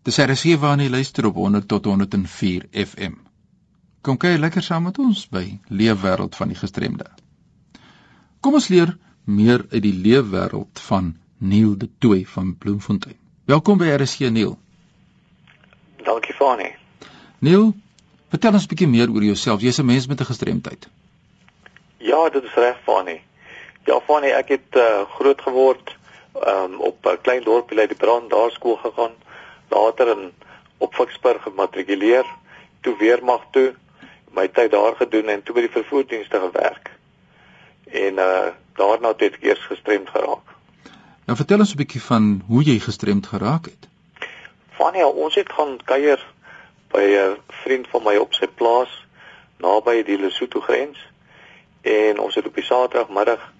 Dis RSG waarna jy luister op 100 tot 104 FM. Kom kyk lekker saam met ons by Leefwêreld van die Gestremde. Kom ons leer meer uit die leefwêreld van Neil de Tooy van Bloemfontein. Welkom by RSG Neil. Dankie Fani. Neil, vertel ons 'n bietjie meer oor jouself. Jy's 'n mens met 'n gestremdheid. Ja, dit is reg Fani. Ja Fani, ek het uh, groot geword um, op 'n klein dorpie by die Brand daar skool gegaan later in op Ficksburg gematrikuleer, toe weermag toe, my tyd daar gedoen en toe by die vervoerdienste gewerk. En uh daarna het ek eers gestremd geraak. Nou vertel ons 'n bietjie van hoe jy gestremd geraak het. Vania, ons het gaan kuier by 'n vriend van my op sy plaas naby die Lesotho grens en ons het op die Saterdagmiddag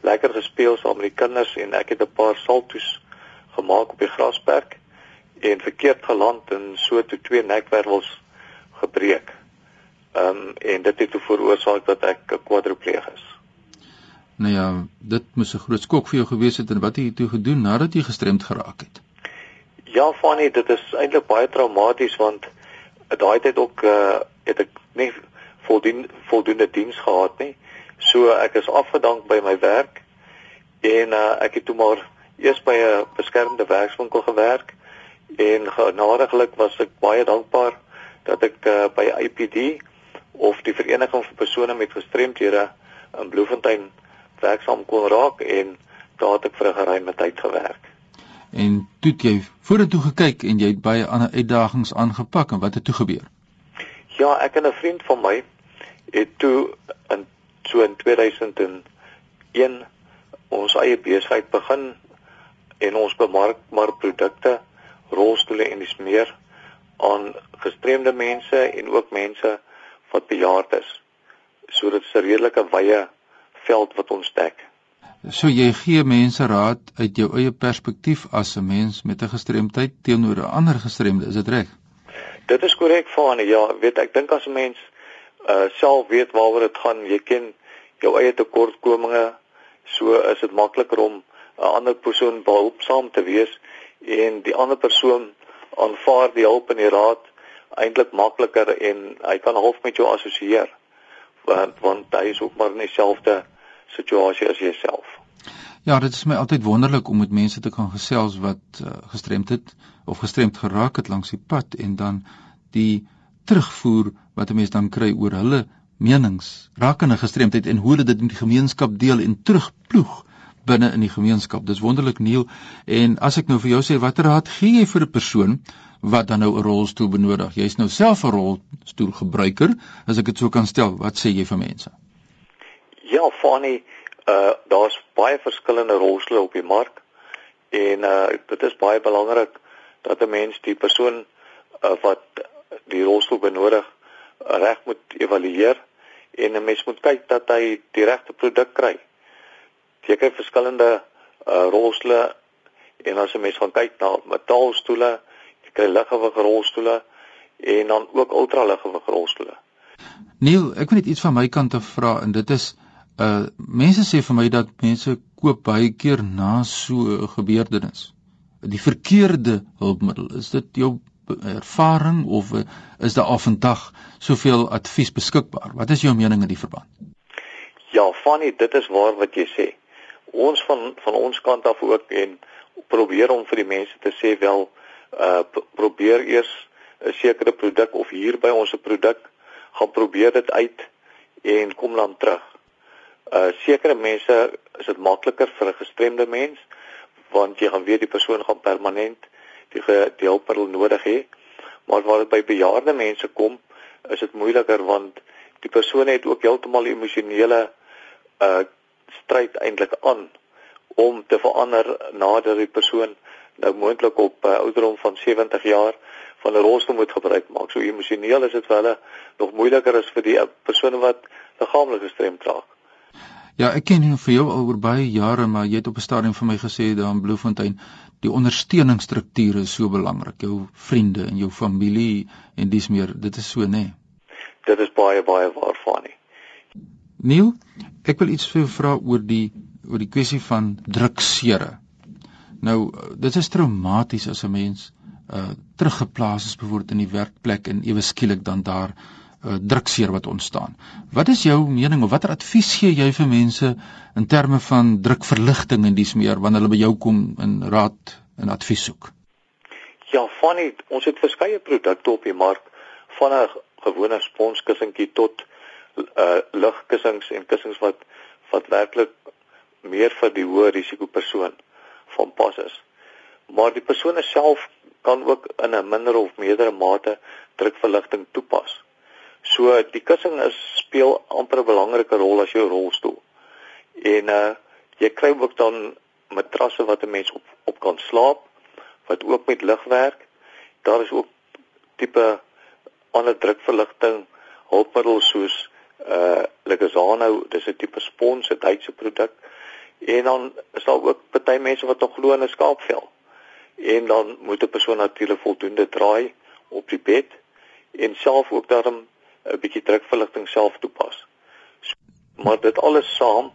lekker gespeel saam met die kinders en ek het 'n paar salto's gemaak op die grasperk en verkeerd geland en so toe twee nekwervels gebreek. Ehm um, en dit het veroorsaak dat ek 'n kwadripleeg is. Nou ja, dit moes 'n groot skok vir jou gewees het en wat het jy toe gedoen nadat jy gestremd geraak het? Ja, Fanny, dit is eintlik baie traumaties want daai tyd ook uh, het ek nie voldoende voldoende diens gehad nie. So ek is afgedank by my werk en uh, ek het toe maar eers by 'n beskermde werkswinkel gewerk en genadiglik was ek baie dankbaar dat ek uh, by IPD of die vereniging vir persone met gestremthede in Bloemfontein werksaam kon raak en daar het ek vir 'n geruime tyd gewerk. En toe het jy vorentoe gekyk en jy het baie ander uitdagings aangepak en wat het toe gebeur? Ja, ek en 'n vriend van my het toe in so in 2001 ons eie besigheid begin en ons bemark maar produkte rolstoele en dis meer aan gestremde mense en ook mense wat bejaard is. So dit is 'n redelike wye veld wat ons dek. So jy gee mense raad uit jou eie perspektief as 'n mens met 'n gestremdheid teenoor 'n ander gestremde, is dit reg? Dit is korrek Fani. Ja, weet ek dink as 'n mens uh self weet waaroor dit gaan, jy ken jou eie tekortkominge, so is dit makliker om 'n ander persoon behulpsaam te wees en die ander persoon aanvaar die hulp en die raad eintlik makliker en hy kan half met jou assosieer want want hy is ook maar in dieselfde situasie as jouself. Ja, dit is my altyd wonderlik om met mense te kan gesels wat uh, gestremd het of gestremd geraak het langs die pad en dan die terugvoer wat 'n mens dan kry oor hulle menings rakende gestremdheid en hoe hulle dit in die gemeenskap deel en terugploeg binne in die gemeenskap. Dis wonderlik Neil. En as ek nou vir jou sê watter raad gee jy vir 'n persoon wat dan nou 'n rolstoel benodig? Jy's nou self 'n rolstoel gebruiker, as ek dit so kan stel. Wat sê jy vir mense? Ja, Fanny, uh daar's baie verskillende rolstoele op die mark. En uh dit is baie belangrik dat 'n mens die persoon uh, wat die rolstoel benodig reg moet evalueer en 'n mens moet kyk dat hy die regte produk kry kry verskillende uh, rolstoele en as jy mens gaan kyk na metaalstoele, jy kry liggewig rolstoele en dan ook ultra liggewig rolstoele. Neil, ek wil net iets van my kant af vra en dit is uh mense sê vir my dat mense koop baie keer na so 'n gebeurtenis. Die verkeerde hulpmiddel, is dit jou ervaring of uh, is daar vandag soveel advies beskikbaar? Wat is jou mening in die verband? Ja, Fanny, dit is waar wat jy sê ons van van ons kant af ook en probeer om vir die mense te sê wel uh probeer eers 'n sekere produk of hier by ons 'n produk gaan probeer dit uit en kom dan terug. Uh sekere mense is dit makliker vir 'n gestremde mens want jy gaan weet die persoon gaan permanent die die hulpmiddel nodig hê. Maar waar dit by bejaarde mense kom, is dit moeiliker want die persoon het ook heeltemal emosionele uh stryd eintlik aan om te verander nadat die persoon nou moontlik op uh, ouderdom van 70 jaar van 'n rolstoel moet gebruik maak. So emosioneel is dit vir hulle nog moeiliker as vir die uh, persone wat liggaamlik gestremd raak. Ja, ek ken jou vir jou al oor baie jare, maar jy het op 'n stadium vir my gesê daar in Bloemfontein, die ondersteuningsstrukture is so belangrik. Jou vriende en jou familie en dis meer, dit is so nê. Nee. Dit is baie baie waar, Fanie. Neil, ek wil iets vir jou vra oor die oor die kwessie van druksere. Nou, dit is traumaties as 'n mens uh teruggeplaas is byvoorbeeld in die werkplek en ewe skielik dan daar uh drukseer wat ontstaan. Wat is jou mening of watter advies gee jy vir mense in terme van drukverligting en dis meer wanneer hulle by jou kom in raad en advies soek? Ja, van die, ons het verskeie produkte op die mark van 'n gewone sponskussentjie tot uh lugkussings en kussings wat wat werklik meer vir die hoë risiko persoon van pas is. Maar die persoon self kan ook in 'n minder of meerdere mate drukverligting toepas. So die kussing is speel amper 'n belangrike rol as jou rolstoel. En uh jy kry ook dan matrasse wat 'n mens op op kan slaap wat ook met lig werk. Daar is ook tipe ander drukverligting hulpmiddels soos uh Legazano, dis 'n tipe spons, 'n Duitse produk. En dan is daar ook party mense wat nog glo in 'n skaapvel. En dan moet 'n persoon natuurlik voldoende draai op die bed en self ook daarom 'n bietjie drukverligting self toepas. So, maar dit alles saam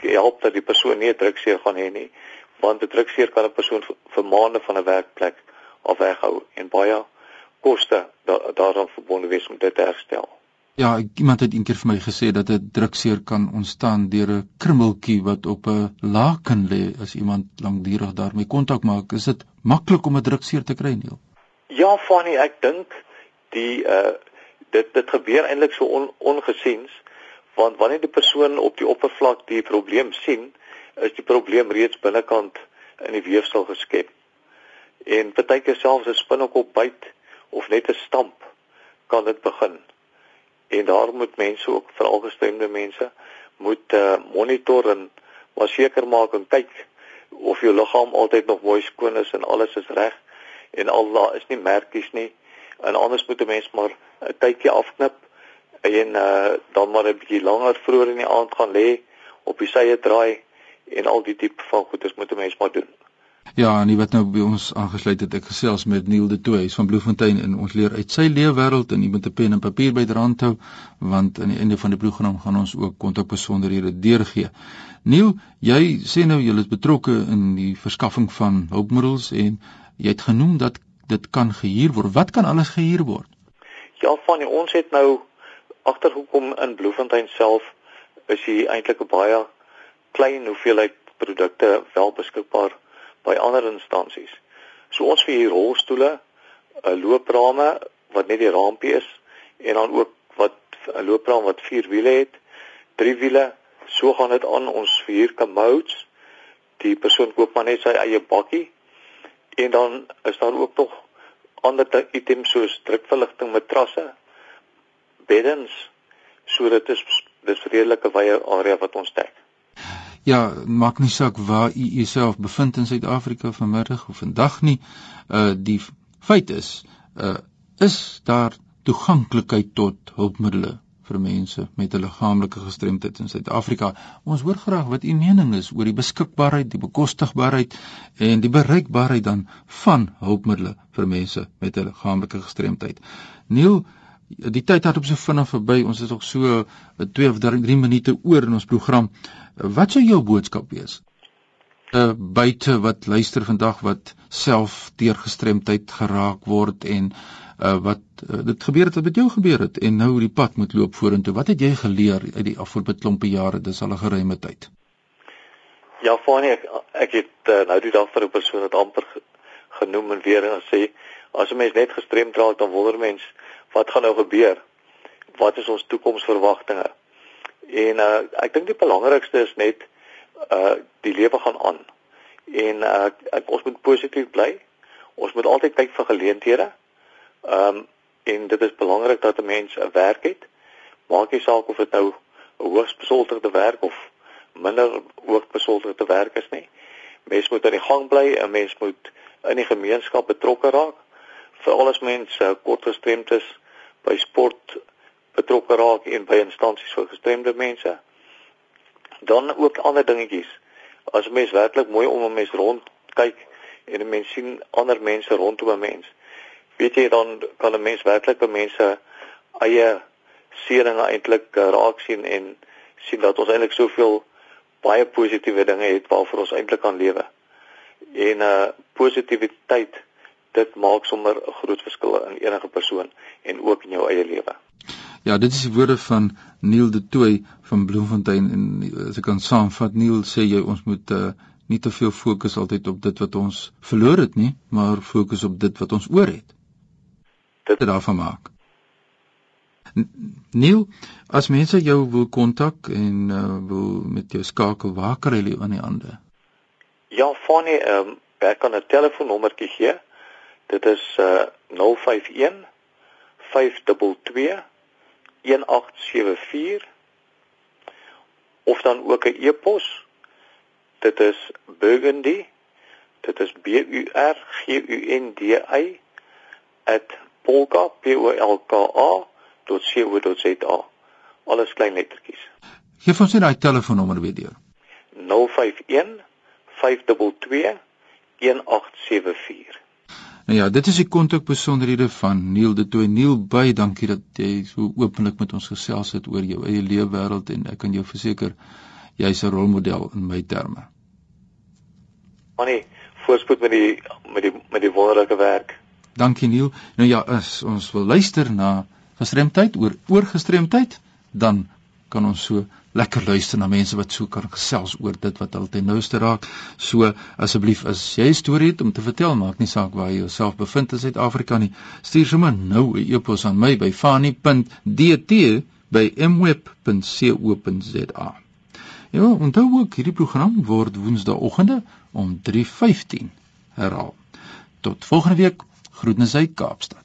help dat die persoon nie drukseer gaan hê nie, want 'n drukseer kan 'n persoon vir maande van 'n werkplek af weghou en baie koste da daaraan verbonde wees om dit te herstel. Ja, iemand het eendag vir my gesê dat 'n drukseer kan ontstaan deur 'n krummeltjie wat op 'n laken lê as iemand lankdurig daarmee kontak maak. Is dit maklik om 'n drukseer te kry, Neil? Ja, Fanny, ek dink die uh dit dit gebeur eintlik so on, ongesiens want wanneer die persoon op die oppervlak die probleem sien, is die probleem reeds binnekant in die weefsel geskep. En partykeer selfs 'n spinnekop byt of net 'n stamp kan dit begin en daar moet mense ook veral gestemde mense moet uh, monitor en maar seker maak en kyk of jou liggaam altyd nog mooi skoon is en alles is reg en al daar is nie merkies nie en anders moet 'n mens maar 'n tydjie afknip en uh, dan maar 'n bietjie langer vroeër in die aand gaan lê op die sye draai en al die tipe van goeders moet 'n mens maar doen. Ja, en wat nou by ons aangesluit het, ek gesels met Neil de Tooy van Bloemfontein en ons leer uit sy leefwêreld en jy moet 'n pen en papier byderhand hou want aan die einde van die program gaan ons ook kontakbesonderhede deurgee. Neil, jy sê nou jy is betrokke in die verskaffing van hulpmiddels en jy het genoem dat dit kan gehuur word. Wat kan alles gehuur word? Ja, van die, ons het nou agtergekom in Bloemfontein self is hier eintlik 'n baie klein hoeveelheid produkte wel beskikbaar by ander instansies. So ons vir hier rolstoele, 'n uh, looprame wat net die raampie is en dan ook wat 'n loopraam wat vier wiele het, drie wiele, so gaan dit aan ons vier commodes. Die persoon koop maar net sy eie bakkie en dan is daar ook nog ander items soos drukverligting matrasse, beddens, so dit is dis redelike wye area wat ons dek. Ja, maak nie saak waar u jouself bevind in Suid-Afrika vanmiddag of vandag nie. Uh die feit is, uh is daar toeganklikheid tot hulpmiddels vir mense met 'n liggaamlike gestremdheid in Suid-Afrika. Ons hoor graag wat u mening is oor die beskikbaarheid, die bekostigbaarheid en die bereikbaarheid dan van hulpmiddels vir mense met 'n liggaamlike gestremdheid. Neil, die tyd het op so vinnig verby. Ons is nog so 2 of 3 minute oor in ons program. Wat sou jou boodskap wees? uh, buite wat luister vandag wat self deur gestremdheid geraak word en uh, wat uh, dit gebeur het wat met jou gebeur het en nou die pad moet loop vorentoe. Wat het jy geleer uit die afgelope klompe jare? Dis al 'n geruime tyd. Ja, Fanie, ek, ek het uh, nou die dag vir 'n persoon wat amper genoem en weer en sê as 'n mens net gestremd raak, dan wonder mens wat gaan nou gebeur? Wat is ons toekomsverwagtinge? En uh ek dink die belangrikste is net uh die lewe gaan aan. En uh ek, ons moet positief bly. Ons moet altyd kyk vir geleenthede. Ehm um, en dit is belangrik dat 'n mens 'n werk het. Maak nie saak of dit nou 'n hoogs besoldigde werk of minder hoogs besoldigde werk is nie. Mens moet aan die gang bly, 'n mens moet in die gemeenskap betrokke raak. Veral as mense uh, kort gestremd is by sport betrokke raak en by instansies vir gestremde mense. Dan ook ander dingetjies. As 'n mens werklik mooi om 'n mens rond kyk en 'n mens sien ander mense rondom 'n mens, weet jy dan kan 'n mens werklik by mense eie seringe eintlik uh, raak sien en sien dat ons eintlik soveel baie positiewe dinge het waarvoor ons eintlik kan lewe. En uh positiwiteit dit maak sommer 'n groot verskil in enige persoon en ook in jou eie lewe. Ja, dit is die woorde van Neil de Tooy van Bloemfontein en as ek kan saamvat, Neil sê jy ons moet uh, nie te veel fokus altyd op dit wat ons verloor het nie, maar fokus op dit wat ons oor het. Dit het daarvan maak. Neil, as mense jou wil kontak en uh, wil met jou skakel, waar kry hulle aan die hande? Ja, Fanny, ehm um, ek kan 'n telefoonnommertjie gee. Dit is uh 051 522 1874 of dan ook 'n e-pos. Dit is burgundy. Dit is B U R G U N D Y @polka p o l k a.co.za. Alles klein lettertjies. Geef ons net daai telefoonnommer weer deur. 051 522 1874. Nou ja, dit is die kontakbesonderhede van Neil de Tooy. Neil, baie dankie dat jy so openlik met ons gesels het oor jou eie lewe wêreld en ek kan jou verseker jy's 'n rolmodel in my terme. Annie, voorspoed met die met die met die wonderlike werk. Dankie Neil. Nou ja, as ons wil luister na gestremdheid oor oorgestremdheid, dan kan ons so lekker luister na mense wat so kan gesels oor dit wat altyd nouste raak. So asseblief as jy 'n storie het om te vertel, maak nie saak waar jy jouself bevind in Suid-Afrika nie, stuur sommer nou 'n e-pos aan my by fani.dt@mweb.co.za. Ja, onthou ook hierdie program word woensdaeoggende om 3:15 herhaal. Tot volgende week. Groetnisse uit Kaapstad.